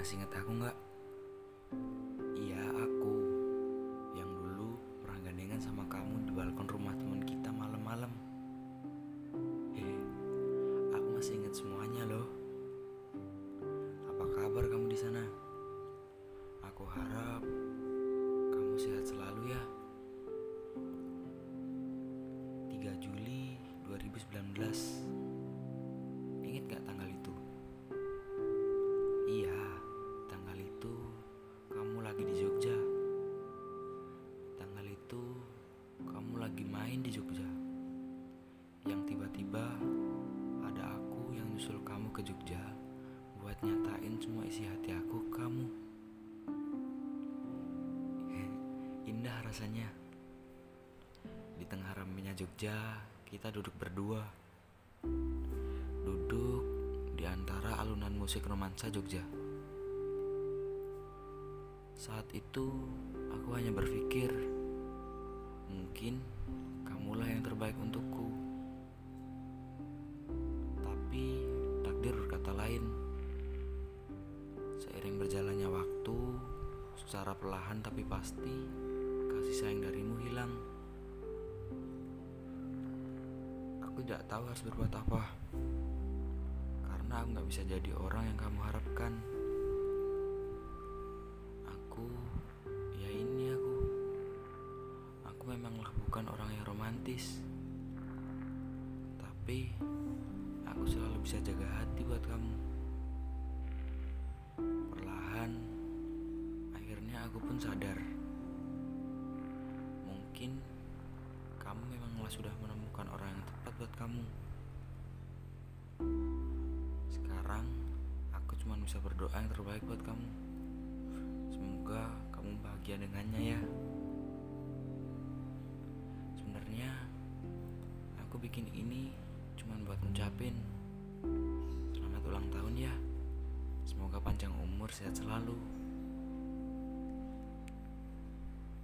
Masih inget aku nggak? Iya aku. Yang dulu pernah gandengan sama kamu di balkon rumah teman kita malam-malam. Hehe Aku masih inget semuanya loh. Apa kabar kamu di sana? Aku harap kamu sehat selalu ya. 3 Juli 2019 Ingat gak tanggal lagi main di Jogja. Yang tiba-tiba ada aku yang nyusul kamu ke Jogja buat nyatain semua isi hati aku ke kamu. Indah rasanya. Di tengah ramenya Jogja, kita duduk berdua. Duduk di antara alunan musik romansa Jogja. Saat itu aku hanya berpikir, Seiring berjalannya waktu, secara perlahan tapi pasti, kasih sayang darimu hilang. Aku tidak tahu harus berbuat apa karena aku nggak bisa jadi orang yang kamu harapkan. Aku, ya ini aku. Aku memanglah bukan orang yang romantis, tapi aku selalu bisa jaga hati buat kamu. Pun sadar. Mungkin kamu memanglah sudah menemukan orang yang tepat buat kamu. Sekarang aku cuma bisa berdoa yang terbaik buat kamu. Semoga kamu bahagia dengannya ya. Sebenarnya aku bikin ini cuma buat ngucapin selamat ulang tahun ya. Semoga panjang umur sehat selalu.